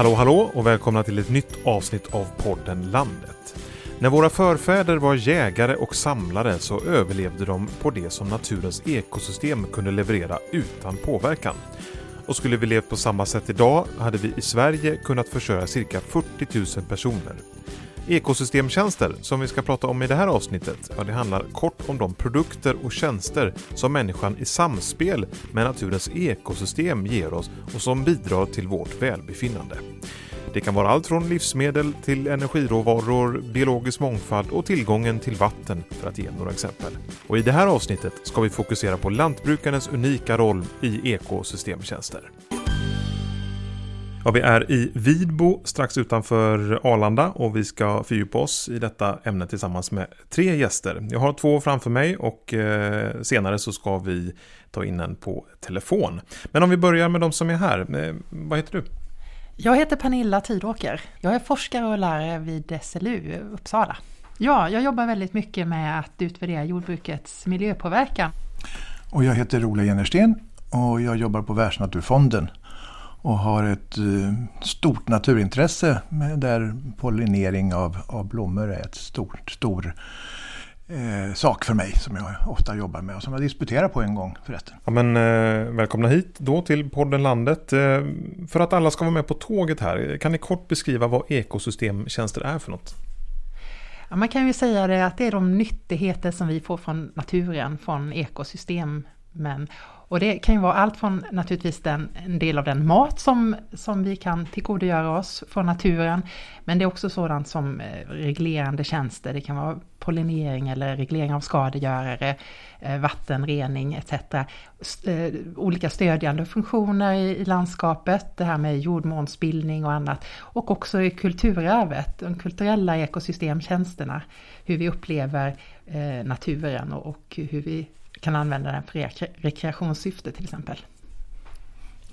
Hallå hallå och välkomna till ett nytt avsnitt av podden Landet. När våra förfäder var jägare och samlare så överlevde de på det som naturens ekosystem kunde leverera utan påverkan. Och skulle vi levt på samma sätt idag hade vi i Sverige kunnat försörja cirka 40 000 personer. Ekosystemtjänster, som vi ska prata om i det här avsnittet, ja, det handlar kort om de produkter och tjänster som människan i samspel med naturens ekosystem ger oss och som bidrar till vårt välbefinnande. Det kan vara allt från livsmedel till energiråvaror, biologisk mångfald och tillgången till vatten för att ge några exempel. Och I det här avsnittet ska vi fokusera på lantbrukarens unika roll i ekosystemtjänster. Ja, vi är i Vidbo strax utanför Arlanda och vi ska fördjupa oss i detta ämne tillsammans med tre gäster. Jag har två framför mig och eh, senare så ska vi ta in en på telefon. Men om vi börjar med de som är här. Eh, vad heter du? Jag heter Pernilla Tidåker. Jag är forskare och lärare vid SLU Uppsala. Ja, jag jobbar väldigt mycket med att utvärdera jordbrukets miljöpåverkan. Och jag heter Ola Jennersten och jag jobbar på Världsnaturfonden och har ett uh, stort naturintresse där pollinering av, av blommor är ett stort, stor eh, sak för mig som jag ofta jobbar med och som jag disputerar på en gång förresten. Ja, men, eh, välkomna hit då till podden Landet. Eh, för att alla ska vara med på tåget här, kan ni kort beskriva vad ekosystemtjänster är för något? Ja, man kan ju säga det att det är de nyttigheter som vi får från naturen, från ekosystemen och det kan ju vara allt från naturligtvis den, en del av den mat som, som vi kan tillgodogöra oss från naturen. Men det är också sådant som eh, reglerande tjänster. Det kan vara pollinering eller reglering av skadegörare, eh, vattenrening etc. Eh, olika stödjande funktioner i landskapet, det här med jordmånsbildning och annat. Och också i kulturarvet, de kulturella ekosystemtjänsterna. Hur vi upplever naturen och hur vi kan använda den för rekreationssyfte till exempel.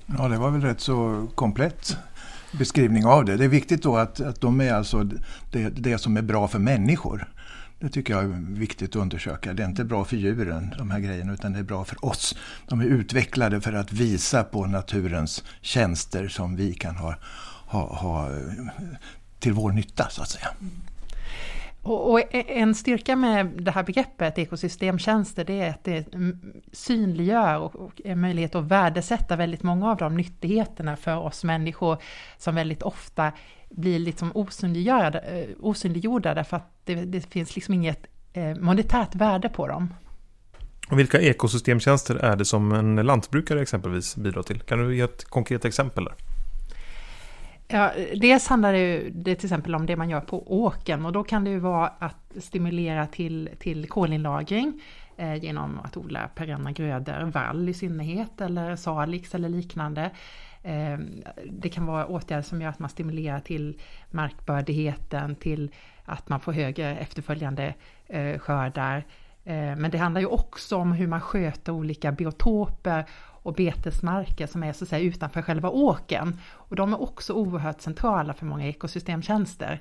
Ja, det var väl rätt så komplett beskrivning av det. Det är viktigt då att, att de är alltså det, det som är bra för människor. Det tycker jag är viktigt att undersöka. Det är inte bra för djuren, de här grejerna, utan det är bra för oss. De är utvecklade för att visa på naturens tjänster som vi kan ha, ha, ha eh, till vår nytta, så att säga. Och, e- en styrka med det här begreppet ekosystemtjänster det är att det synliggör och är möjlighet att värdesätta väldigt många av de nyttigheterna för oss människor som väldigt ofta blir liksom osynliggjorda, eh, osynliggjorda därför att det, det finns liksom inget eh, monetärt värde på dem. Och vilka ekosystemtjänster är det som en lantbrukare exempelvis bidrar till? Kan du ge ett konkret exempel där? Ja, dels handlar det, det till exempel om det man gör på åken och då kan det ju vara att stimulera till, till kolinlagring eh, genom att odla perenna grödor, vall i synnerhet eller salix eller liknande. Eh, det kan vara åtgärder som gör att man stimulerar till markbördigheten, till att man får högre efterföljande eh, skördar. Eh, men det handlar ju också om hur man sköter olika biotoper och betesmarker som är så att säga utanför själva åken. Och de är också oerhört centrala för många ekosystemtjänster.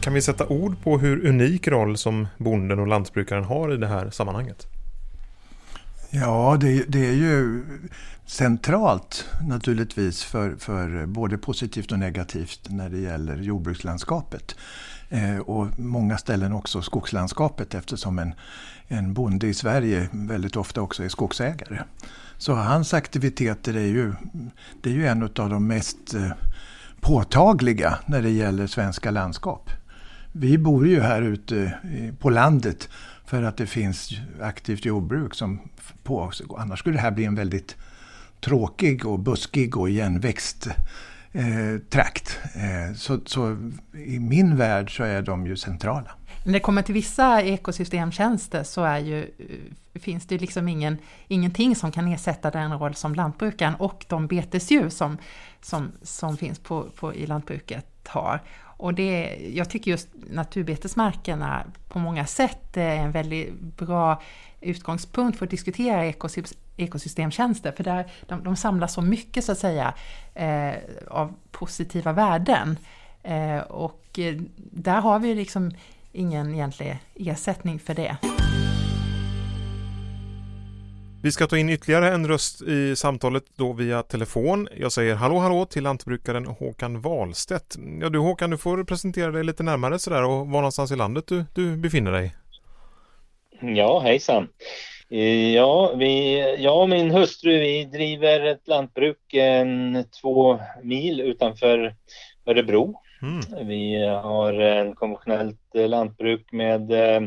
Kan vi sätta ord på hur unik roll som bonden och lantbrukaren har i det här sammanhanget? Ja, det, det är ju centralt naturligtvis för, för både positivt och negativt när det gäller jordbrukslandskapet. Eh, och många ställen också skogslandskapet eftersom en, en bonde i Sverige väldigt ofta också är skogsägare. Så hans aktiviteter är ju, det är ju en av de mest eh, påtagliga när det gäller svenska landskap. Vi bor ju här ute på landet för att det finns aktivt jordbruk som på, annars skulle det här bli en väldigt tråkig och buskig och igenväxt eh, trakt. Eh, så, så, i min värld så är de ju centrala. När det kommer till vissa ekosystemtjänster så är ju, eh, finns det liksom ingen, ingenting som kan ersätta den roll som lantbrukaren och de betesdjur som, som, som finns på, på, i lantbruket har. Och det, jag tycker just naturbetesmarkerna på många sätt är en väldigt bra utgångspunkt för att diskutera ekosystemtjänster, för där, de, de samlar så mycket så att säga eh, av positiva värden. Eh, och eh, där har vi liksom ingen egentlig ersättning för det. Vi ska ta in ytterligare en röst i samtalet då via telefon. Jag säger hallå hallå till lantbrukaren Håkan Wahlstedt. Ja du Håkan, du får presentera dig lite närmare sådär och var någonstans i landet du, du befinner dig. Ja, hejsan. Eh, ja, vi, jag och min hustru vi driver ett lantbruk en, två mil utanför Örebro. Mm. Vi har en konventionellt lantbruk med eh,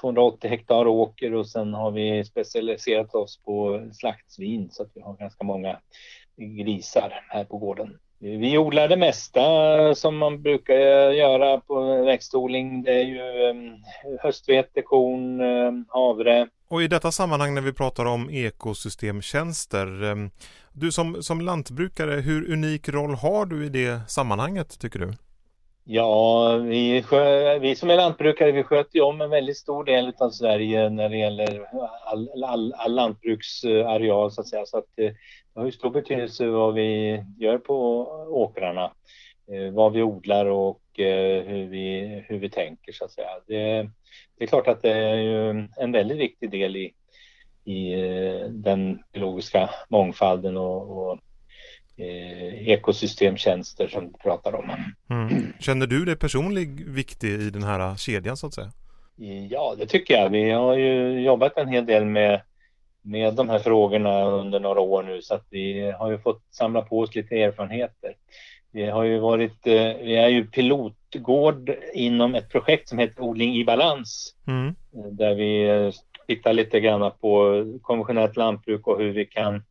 280 hektar åker och sen har vi specialiserat oss på slaktsvin så att vi har ganska många grisar här på gården. Vi odlar det mesta som man brukar göra på växtodling. Det är ju ehm, höstvete, korn, ehm, havre. Och i detta sammanhang när vi pratar om ekosystemtjänster. Ehm, du som, som lantbrukare, hur unik roll har du i det sammanhanget tycker du? Ja, vi, vi som är lantbrukare vi sköter ju om en väldigt stor del av Sverige när det gäller all, all, all lantbruksareal så att säga. Så att eh, det har ju stor betydelse vad vi gör på åkrarna, eh, vad vi odlar och eh, hur vi, hur vi tänker så att säga. Det, det är klart att det är ju en väldigt viktig del i, i den biologiska mångfalden och, och eh, ekosystemtjänster som du pratar om. Mm. Känner du dig personligt viktig i den här kedjan så att säga? Ja, det tycker jag. Vi har ju jobbat en hel del med, med de här frågorna under några år nu så att vi har ju fått samla på oss lite erfarenheter. Vi har ju varit, eh, vi är ju pilotgård inom ett projekt som heter Odling i balans. Mm. Där vi tittar lite grann på konventionellt lantbruk och hur vi kan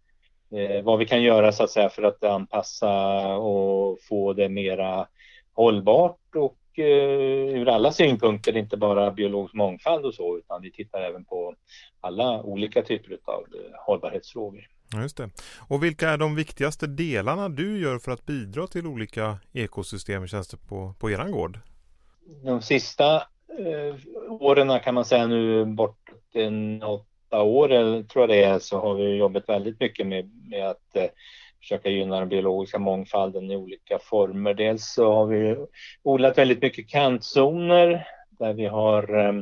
eh, vad vi kan göra så att säga för att anpassa och få det mera hållbart och eh, ur alla synpunkter, inte bara biologisk mångfald och så, utan vi tittar även på alla olika typer av eh, hållbarhetsfrågor. Just det. Och vilka är de viktigaste delarna du gör för att bidra till olika ekosystemtjänster på, på eran gård? De sista eh, åren kan man säga nu bort en åtta år, tror jag det är, så har vi jobbat väldigt mycket med, med att eh, försöka gynna den biologiska mångfalden i olika former. Dels så har vi odlat väldigt mycket kantzoner där vi har eh,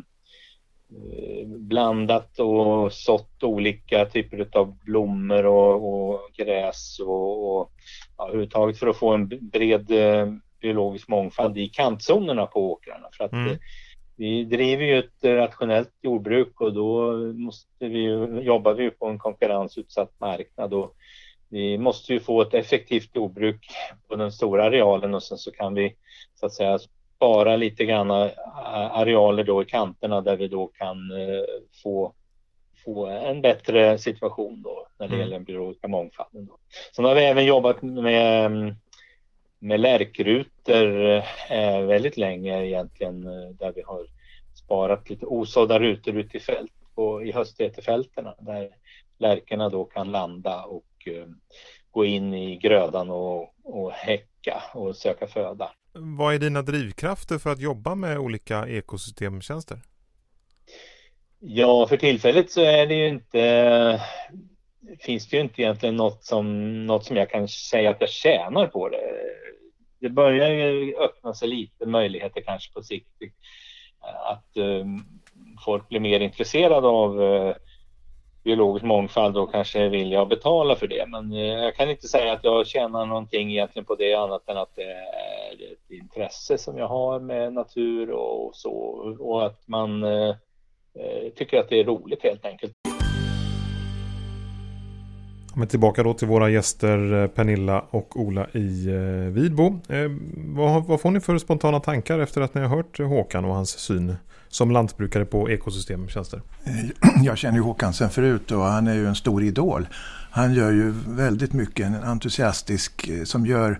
blandat och sått olika typer av blommor och, och gräs och, och ja, överhuvudtaget för att få en bred eh, biologisk mångfald i kantzonerna på åkrarna. För att mm vi driver ju ett rationellt jordbruk och då måste vi jobbar vi på en konkurrensutsatt marknad och vi måste ju få ett effektivt jordbruk på den stora arealen och sen så kan vi så att säga spara lite grann arealer då i kanterna där vi då kan eh, få få en bättre situation då när det mm. gäller den biologiska mångfalden. Då. Sen har vi även jobbat med, med lärkrutor eh, väldigt länge egentligen eh, där vi har sparat lite osådda rutor ute i fält och i höstvetefältena där lärkorna då kan landa och eh, gå in i grödan och, och häcka och söka föda. Vad är dina drivkrafter för att jobba med olika ekosystemtjänster? Ja, för tillfället så är det ju inte finns det ju inte egentligen något som, något som jag kan säga att jag tjänar på det. Det börjar ju öppna sig lite möjligheter kanske på sikt eh, att eh, folk blir mer intresserade av eh, biologisk mångfald och kanske vill jag betala för det. Men eh, jag kan inte säga att jag tjänar någonting egentligen på det annat än att det är ett intresse som jag har med natur och så och att man eh, eh, tycker att det är roligt helt enkelt. Välkommen tillbaka då till våra gäster eh, Pernilla och Ola i eh, Vidbo. Eh, vad, vad får ni för spontana tankar efter att ni har hört Håkan och hans syn som lantbrukare på ekosystemtjänster? Jag känner ju Håkan sen förut och han är ju en stor idol. Han gör ju väldigt mycket, en entusiastisk som gör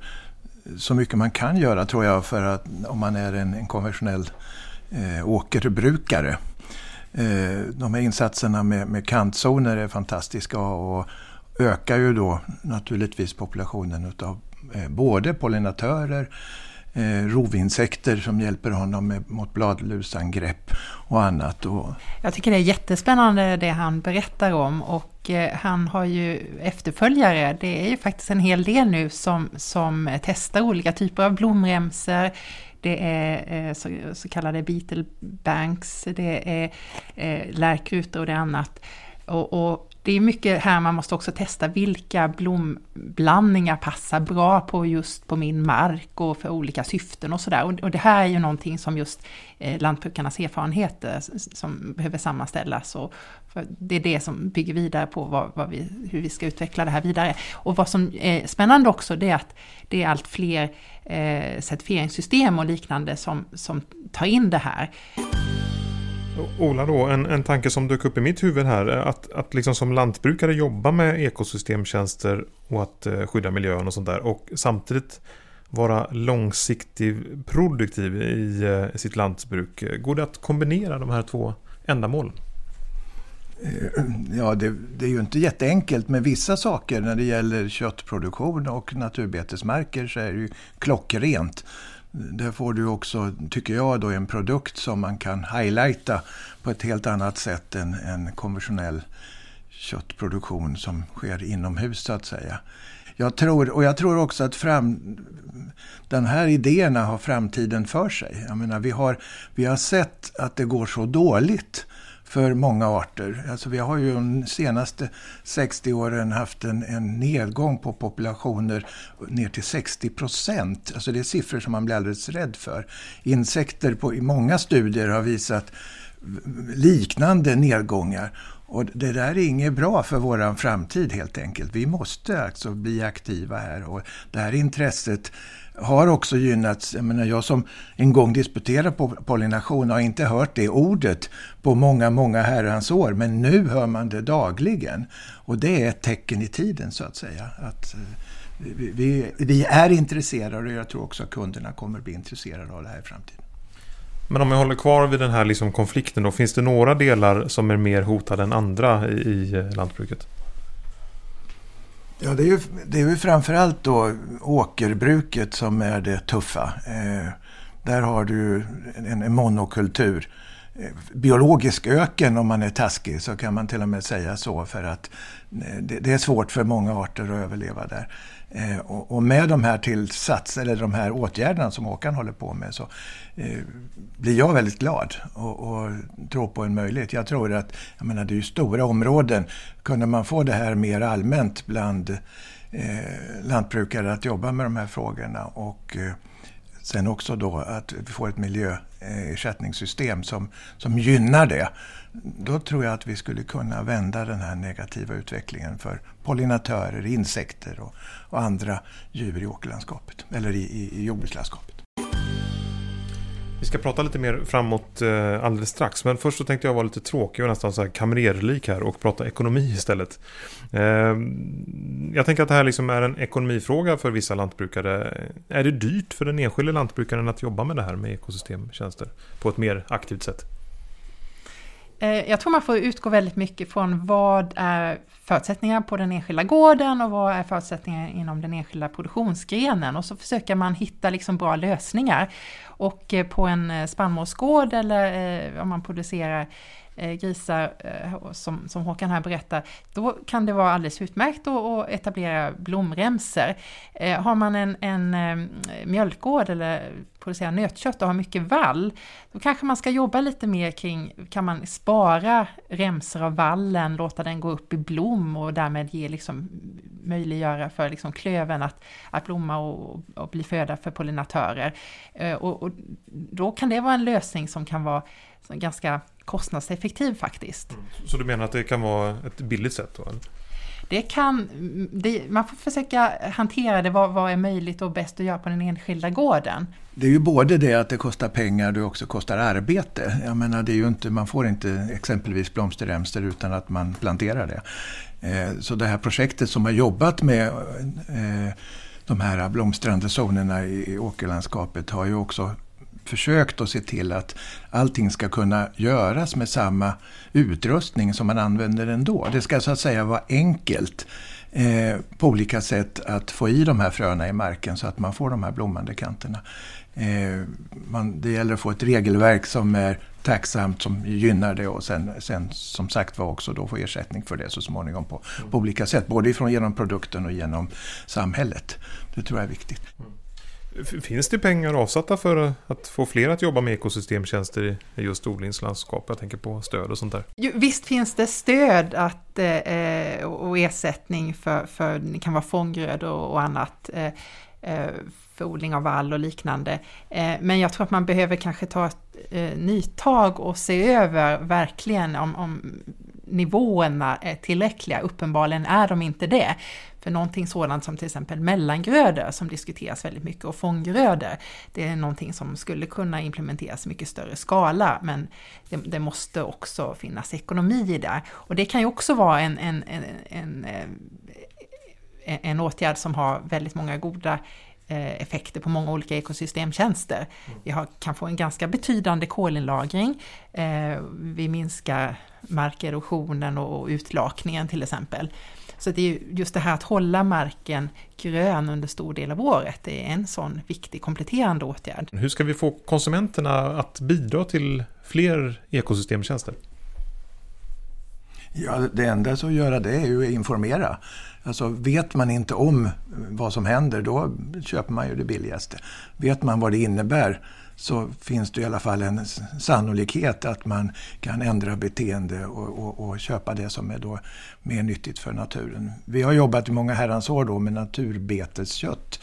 så mycket man kan göra tror jag för att om man är en, en konventionell eh, åkerbrukare. Eh, de här insatserna med, med kantzoner är fantastiska och ökar ju då naturligtvis populationen utav eh, både pollinatörer eh, rovinsekter som hjälper honom mot bladlusangrepp och annat. Jag tycker det är jättespännande det han berättar om och eh, han har ju efterföljare. Det är ju faktiskt en hel del nu som, som testar olika typer av blomremsor. Det är så, så, kallade beetle banks, det är lärkrutor och det är annat. Och, och, det är mycket här man måste också testa vilka blomblandningar passar bra på just på min mark och för olika syften och sådär. Och, det här är ju någonting som just eh, lantbrukarnas erfarenheter som behöver sammanställas. Och det är det som bygger vidare på vad, vad vi, hur vi ska utveckla det här vidare. Och vad som är spännande också det är att det är allt fler eh, certifieringssystem och liknande som, som tar in det här. Ola då, en, en tanke som dök upp i mitt huvud här. Att, att liksom som lantbrukare jobba med ekosystemtjänster och att eh, skydda miljön och sånt där. Och samtidigt vara långsiktig produktiv i eh, sitt lantbruk. Går det att kombinera de här två ändamålen? Eh, ja, det, det, är ju inte jätteenkelt med vissa saker när det gäller köttproduktion och naturbetesmarker så är det ju klockrent. Där får du också, tycker jag, då en produkt som man kan highlighta på ett helt annat sätt än en konventionell köttproduktion som sker inomhus så att säga. Jag tror, och jag tror också att fram, den här idéerna har framtiden för sig. Jag menar, vi, har, vi har sett att det går så dåligt för många arter. Alltså vi har ju de senaste 60 åren haft en, en nedgång på populationer ner till 60 procent. Alltså det är siffror som man blir alldeles rädd för. Insekter på, i många studier har visat liknande nedgångar. Och det där är inget bra för vår framtid helt enkelt. Vi måste alltså bli aktiva här och det här intresset har också gynnats. Jag, menar, jag som en gång disputerade på pollination har inte hört det ordet på många, många herrans år. Men nu hör man det dagligen. Och det är ett tecken i tiden så att säga. Att eh, vi, vi, vi är intresserade och jag tror också att kunderna kommer bli intresserade av det här i framtiden. Men om jag håller kvar vid den här liksom konflikten då, finns det några delar som är mer hotade än andra i, i eh, lantbruket? Ja, det är ju, det är ju framförallt då åkerbruket som är det tuffa. Eh, där har du en, en monokultur. Eh, biologisk öken om man är taskig så kan man till och med säga så för att eh, det, det är svårt för många arter att överleva där. Eh, och, med de här tillsats, eller de här åtgärderna som Håkan håller på med så eh, blir jag väldigt glad och, och tror på en möjlighet. Jag tror att, jag menar det är ju stora områden. Kunde man få det här mer allmänt bland eh, lantbrukare att jobba med de här frågorna och eh, sen också då att vi får ett miljöersättningssystem som, som gynnar det då tror jag att vi skulle kunna vända den här negativa utvecklingen för pollinatörer, insekter och, och andra djur i åkerlandskapet, eller i, i, i jordbrukslandskapet. Vi ska prata lite mer framåt eh, alldeles strax. Men först så tänkte jag vara lite tråkig och nästan så här kamrerlik här och prata ekonomi istället. Eh, jag tänker att det här liksom är en ekonomifråga för vissa lantbrukare. Är det dyrt för den enskilde lantbrukaren att jobba med det här med ekosystemtjänster på ett mer aktivt sätt? Eh, jag tror man får utgå väldigt mycket från vad är förutsättningarna på den enskilda gården och vad är förutsättningarna inom den enskilda produktionsgrenen och så försöker man hitta liksom bra lösningar. Och eh, på en eh, spannmålsgård eller om man producerar Eh, grisar, eh, som, som Håkan här berättar, då kan det vara alldeles utmärkt att etablera blomremser. Eh, har man en, en mjölkgård eller producerar nötkött och har mycket vall, då kanske man ska jobba lite mer kring, kan man spara remsor av vallen, låta den gå upp i blom och därmed ge liksom, möjliggöra för liksom klöven att, att blomma och, och bli föda för pollinatörer. Och, och, då kan det vara en lösning som kan vara ganska kostnadseffektiv faktiskt. Mm. Så du menar att det kan vara ett billigt sätt då? Det kan, det, man får försöka hantera det, vad, vad är möjligt och bäst att göra på den enskilda gården. Det är ju både det att det kostar pengar, det också kostar arbete. Jag menar, det är ju inte, man får inte exempelvis blomsterremsor utan att man planterar det. Eh, så det här projektet som har jobbat med eh, de här blomstrande zonerna i åkerlandskapet har ju också försökt att se till att allting ska kunna göras med samma utrustning som man använder ändå. Det ska så att säga vara enkelt eh, på olika sätt att få i de här fröna i marken så att man får de här blommande kanterna. Eh, man, det gäller att få ett regelverk som är tacksamt, som gynnar det och sen, sen som sagt var också då få ersättning för det så småningom på, på olika sätt. Både ifrån, genom produkten och genom samhället. Det tror jag är viktigt. Mm. Finns det pengar avsatta för att få fler att jobba med ekosystemtjänster i just odlingslandskap? Jag tänker på stöd och sånt där. Jo, visst finns det stöd att, eh, eh och ersättning för, för det kan vara fånggrödor och annat eh, eh, för odling av vall och liknande. Eh, men jag tror att man behöver kanske ta ett eh, nytag och se över verkligen om, om nivåerna är tillräckliga. Uppenbarligen är de inte det. För någonting sådant som till exempel mellangrödor som diskuteras väldigt mycket och fånggrödor, det är någonting som skulle kunna implementeras i mycket större skala, men det, det måste också finnas ekonomi i det. Och det kan ju också vara en, en, en, en, eh, en åtgärd som har väldigt många goda effekter på många olika ekosystemtjänster. Vi har, kan få en ganska betydande kolinlagring. Eh, vi minskar markerosionen och utlakningen till exempel. Så det är just det här att hålla marken grön under stor del av året, det är en sån viktig kompletterande åtgärd. Hur ska vi få konsumenterna att bidra till fler ekosystemtjänster? Ja, det enda att göra det är ju att informera. Alltså vet man inte om vad som händer, då köper man ju det billigaste. Vet man vad det innebär, så finns det i alla fall en sannolikhet att man kan ändra beteende och, och, och, köpa det som är då mer nyttigt för naturen. Vi har jobbat i många herrans år då med naturbeteskött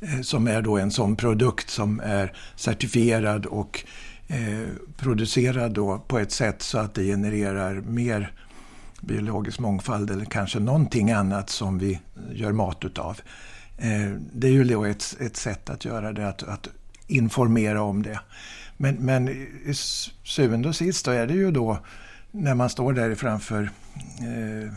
eh, som är då en sån produkt som är certifierad och eh, producerad då på ett sätt så att det genererar mer biologisk mångfald eller kanske någonting annat som vi gör mat utav. Eh, det är ju då ett, ett sätt att göra det, att, att informera om det. Men, men i syvende och sist då är det ju då när man står där framför eh,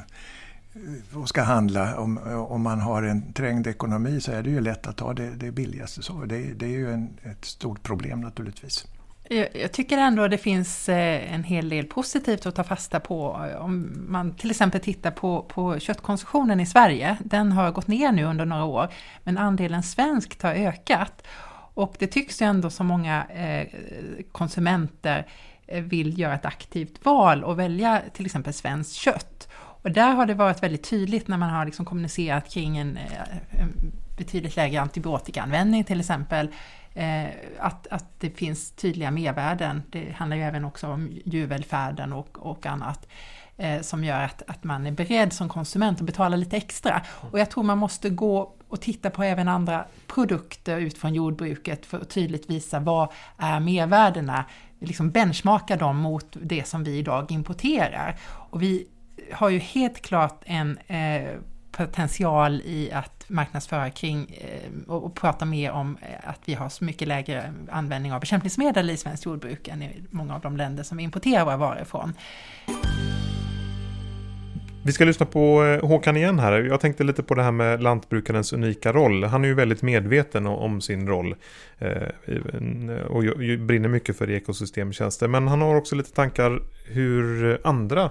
och ska handla, om, om man har en trängd ekonomi så är det ju lätt att ta det, det billigaste. Så det, det är ju en, ett stort problem naturligtvis. Jag tycker ändå det finns eh, en hel del positivt att ta fasta på. Om man till exempel tittar på, på köttkonsumtionen i Sverige, den har gått ner nu under några år, men andelen svenskt har ökat. Och det tycks ju ändå som många eh, konsumenter eh, vill göra ett aktivt val och välja till exempel svenskt kött. Och där har det varit väldigt tydligt när man har liksom kommunicerat kring en, en betydligt lägre antibiotikaanvändning till exempel, att, att det finns tydliga mervärden. Det handlar ju även också om djurvälfärden och, och annat som gör att, att man är beredd som konsument att betala lite extra. Och jag tror man måste gå och titta på även andra produkter utifrån jordbruket för att tydligt visa vad är mervärdena, liksom benchmarka dem mot det som vi idag importerar. Och vi har ju helt klart en eh, potential i att marknadsföra kring eh, och, och prata mer om eh, att vi har så mycket lägre användning av bekämpningsmedel i svenskt jordbruk än i många av de länder som vi importerar våra varor ifrån. Vi ska lyssna på eh, Håkan igen här. Jag tänkte lite på det här med lantbrukarens unika roll. Han är ju väldigt medveten om sin roll och brinner mycket för ekosystemtjänster. Men han har också lite tankar hur andra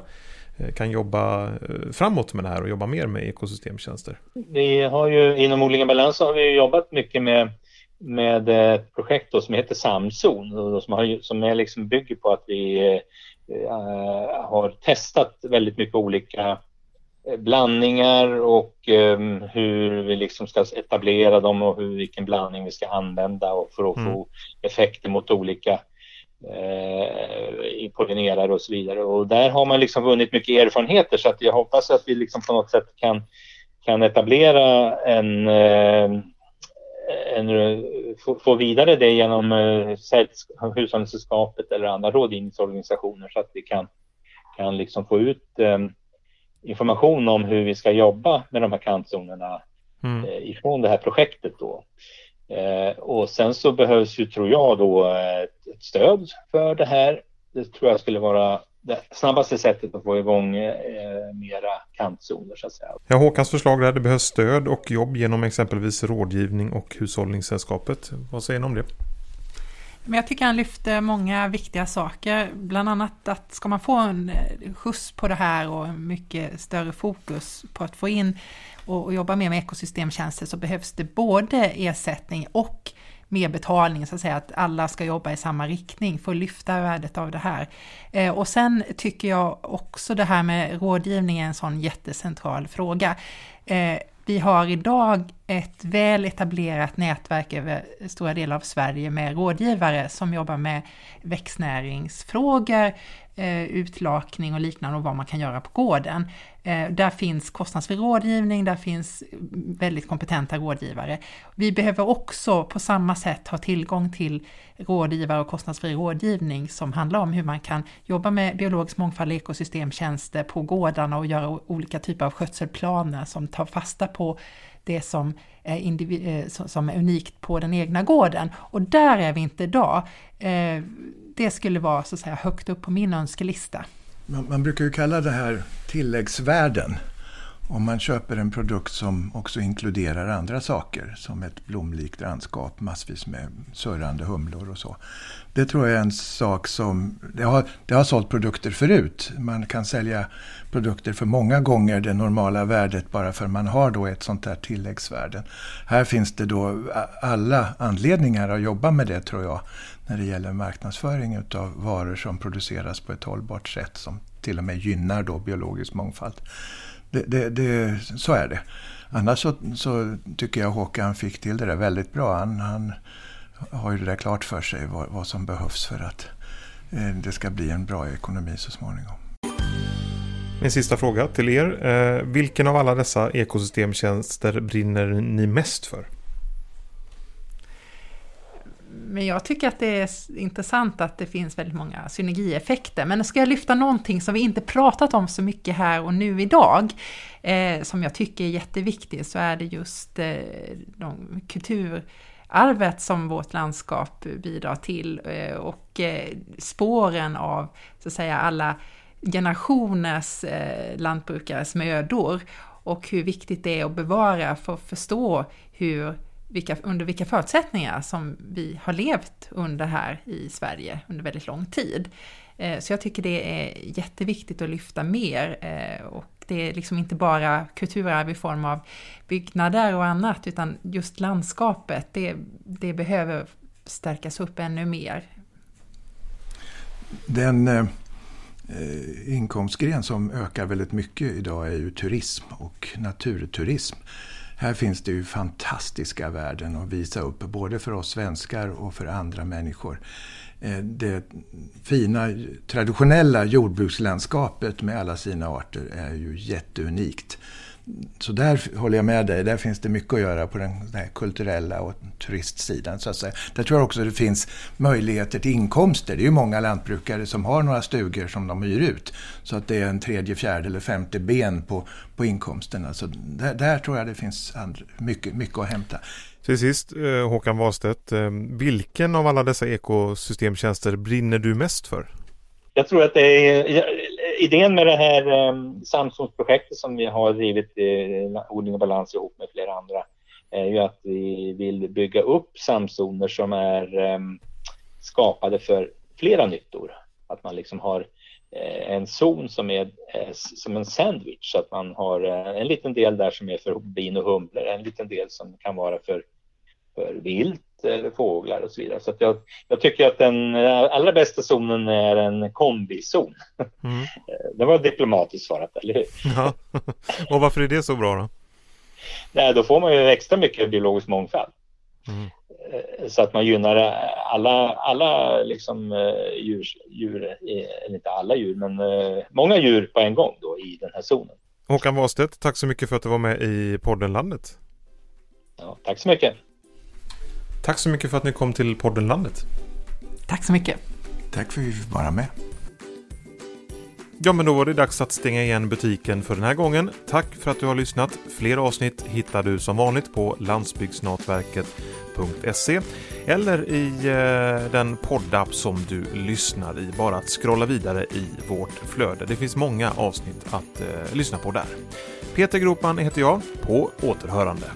kan jobba framåt med det här och jobba mer med ekosystemtjänster. Vi har ju inom Odling Balans har vi jobbat mycket med med ett projekt som heter Samzon som, har, som är liksom bygger på att vi äh, har testat väldigt mycket olika Eh, blandningar och um, hur vi liksom ska etablera dem och hur, vilken blandning vi ska använda och för att mm. få effekter mot olika eh, pollinerare och så vidare. Och där har man liksom vunnit mycket erfarenheter så att jag hoppas att vi liksom på något sätt kan, kan etablera en, eh, en få, få, vidare det genom eh, Hushållningssällskapet eller andra rådgivningsorganisationer så att vi kan, kan liksom få ut eh, information om hur vi ska jobba med de här kantzonerna mm. eh, ifrån det här projektet då. Eh, och sen så behövs ju, tror jag, då ett, stöd för det här. Det tror jag skulle vara det snabbaste sättet att få igång eh, mera kantzoner så att säga. Ja, Håkans förslag där, det behövs stöd och jobb genom exempelvis rådgivning och Hushållningssällskapet. Vad säger ni om det? Men jag tycker han lyfter många viktiga saker, bland annat att ska man få en eh, skjuts på det här och mycket större fokus på att få in och, jobbar mer med ekosystemtjänster så behövs det både ersättning och mer betalning, så att säga att alla ska jobba i samma riktning för att lyfta värdet av det här. Eh, och sen tycker jag också det här med rådgivning är en sån jättecentral fråga. Eh, vi har idag ett väl etablerat nätverk över stora delar av Sverige med rådgivare som jobbar med växtnäringsfrågor, eh, utlakning och liknande och vad man kan göra på gården. Eh, där finns kostnadsfri rådgivning, där finns väldigt kompetenta rådgivare. Vi behöver också på samma sätt ha tillgång till rådgivare och kostnadsfri rådgivning som handlar om hur man kan jobba med biologisk mångfald, ekosystemtjänster på gårdarna och göra olika typer av skötselplaner som tar fasta på det som är, eh, som är unikt på den egna gården. Och där är vi inte idag. Eh, det skulle vara så att säga högt upp på min önskelista. Man, man brukar ju kalla det här tilläggsvärden. Om man köper en produkt som också inkluderar andra saker, som ett blomlikt landskap, massvis med surrande humlor och så. Det tror jag är en sak som... Det har, det har sålt produkter förut. Man kan sälja produkter för många gånger det normala värdet bara för man har då ett sånt här tilläggsvärde. Här finns det då alla anledningar att jobba med det tror jag när det gäller marknadsföring av varor som produceras på ett hållbart sätt som till och med gynnar då biologisk mångfald. Det, det, det, så är det. Annars så, så, tycker jag Håkan fick till det där väldigt bra. Han, han har ju det där klart för sig vad, vad som behövs för att eh, det ska bli en bra ekonomi så småningom. Min sista fråga till er. Eh, vilken av alla dessa ekosystemtjänster brinner ni mest för? Men jag tycker att det är intressant att det finns väldigt många synergieffekter. Men ska jag lyfta någonting som vi inte pratat om så mycket här och nu idag, eh, som jag tycker är jätteviktigt, så är det just eh, de kulturarvet som vårt landskap bidrar till eh, och eh, spåren av så att säga alla generationers eh, lantbrukares mödor och hur viktigt det är att bevara för att förstå hur vilka, under vilka förutsättningar som vi har levt under här i Sverige under väldigt lång tid. Eh, så jag tycker det är jätteviktigt att lyfta mer eh, och det är liksom inte bara kulturarv i form av byggnader och annat utan just landskapet, det, det behöver stärkas upp ännu mer. Den eh, eh inkomstgren som ökar väldigt mycket idag är ju turism och naturturism. Här finns det ju fantastiska värden att visa upp, både för oss svenskar och för andra människor. Eh, det fina traditionella jordbrukslandskapet med alla sina arter är ju jätteunikt. Så där håller jag med dig, där finns det mycket att göra på den kulturella och turistsidan. Så att säga. Där tror jag också det finns möjligheter till inkomster. Det är ju många lantbrukare som har några stugor som de hyr ut. Så att det är en tredje, fjärde eller femte ben på, på inkomsterna. Så där, där tror jag det finns mycket, mycket att hämta. Till sist eh, Håkan Wahlstedt, eh, vilken av alla dessa ekosystemtjänster brinner du mest för? Jag tror att det är idén med det här um, Samsungsprojektet som vi har drivit eh, Odling och balans ihop med flera andra är ju att vi vill bygga upp samzoner som är ehm, skapade för flera nyttor. Att man liksom har eh, en zon som är eh, som en sandwich, så att man har eh, en liten del där som är för bin och humlor, en liten del som kan vara för, för vilt eller fåglar och så vidare. Så jag, jag, tycker att den allra bästa zonen är en kombizon. Mm. Det var diplomatiskt svarat, eller hur? Ja. Och varför är det så bra då? Nej, då får man ju extra mycket biologisk mångfald. Mm. Så att man gynnar alla, alla liksom djur, djur, eller inte alla djur, men många djur på en gång då i den här zonen. Håkan Wahlstedt, tack så mycket för att du var med i podden Landet. Ja, tack så mycket. Tack så mycket för att ni kom till podden Landet. Tack så mycket. Tack för att vi fick vara med. Ja, men då var det dags att stänga igen butiken för den här gången. Tack för att du har lyssnat. Fler avsnitt hittar du som vanligt på landsbygdsnatverket.se eller i eh, den poddapp som du lyssnar i. Bara att scrolla vidare i vårt flöde. Det finns många avsnitt att eh, lyssna på där. Peter Gropan heter jag. På återhörande.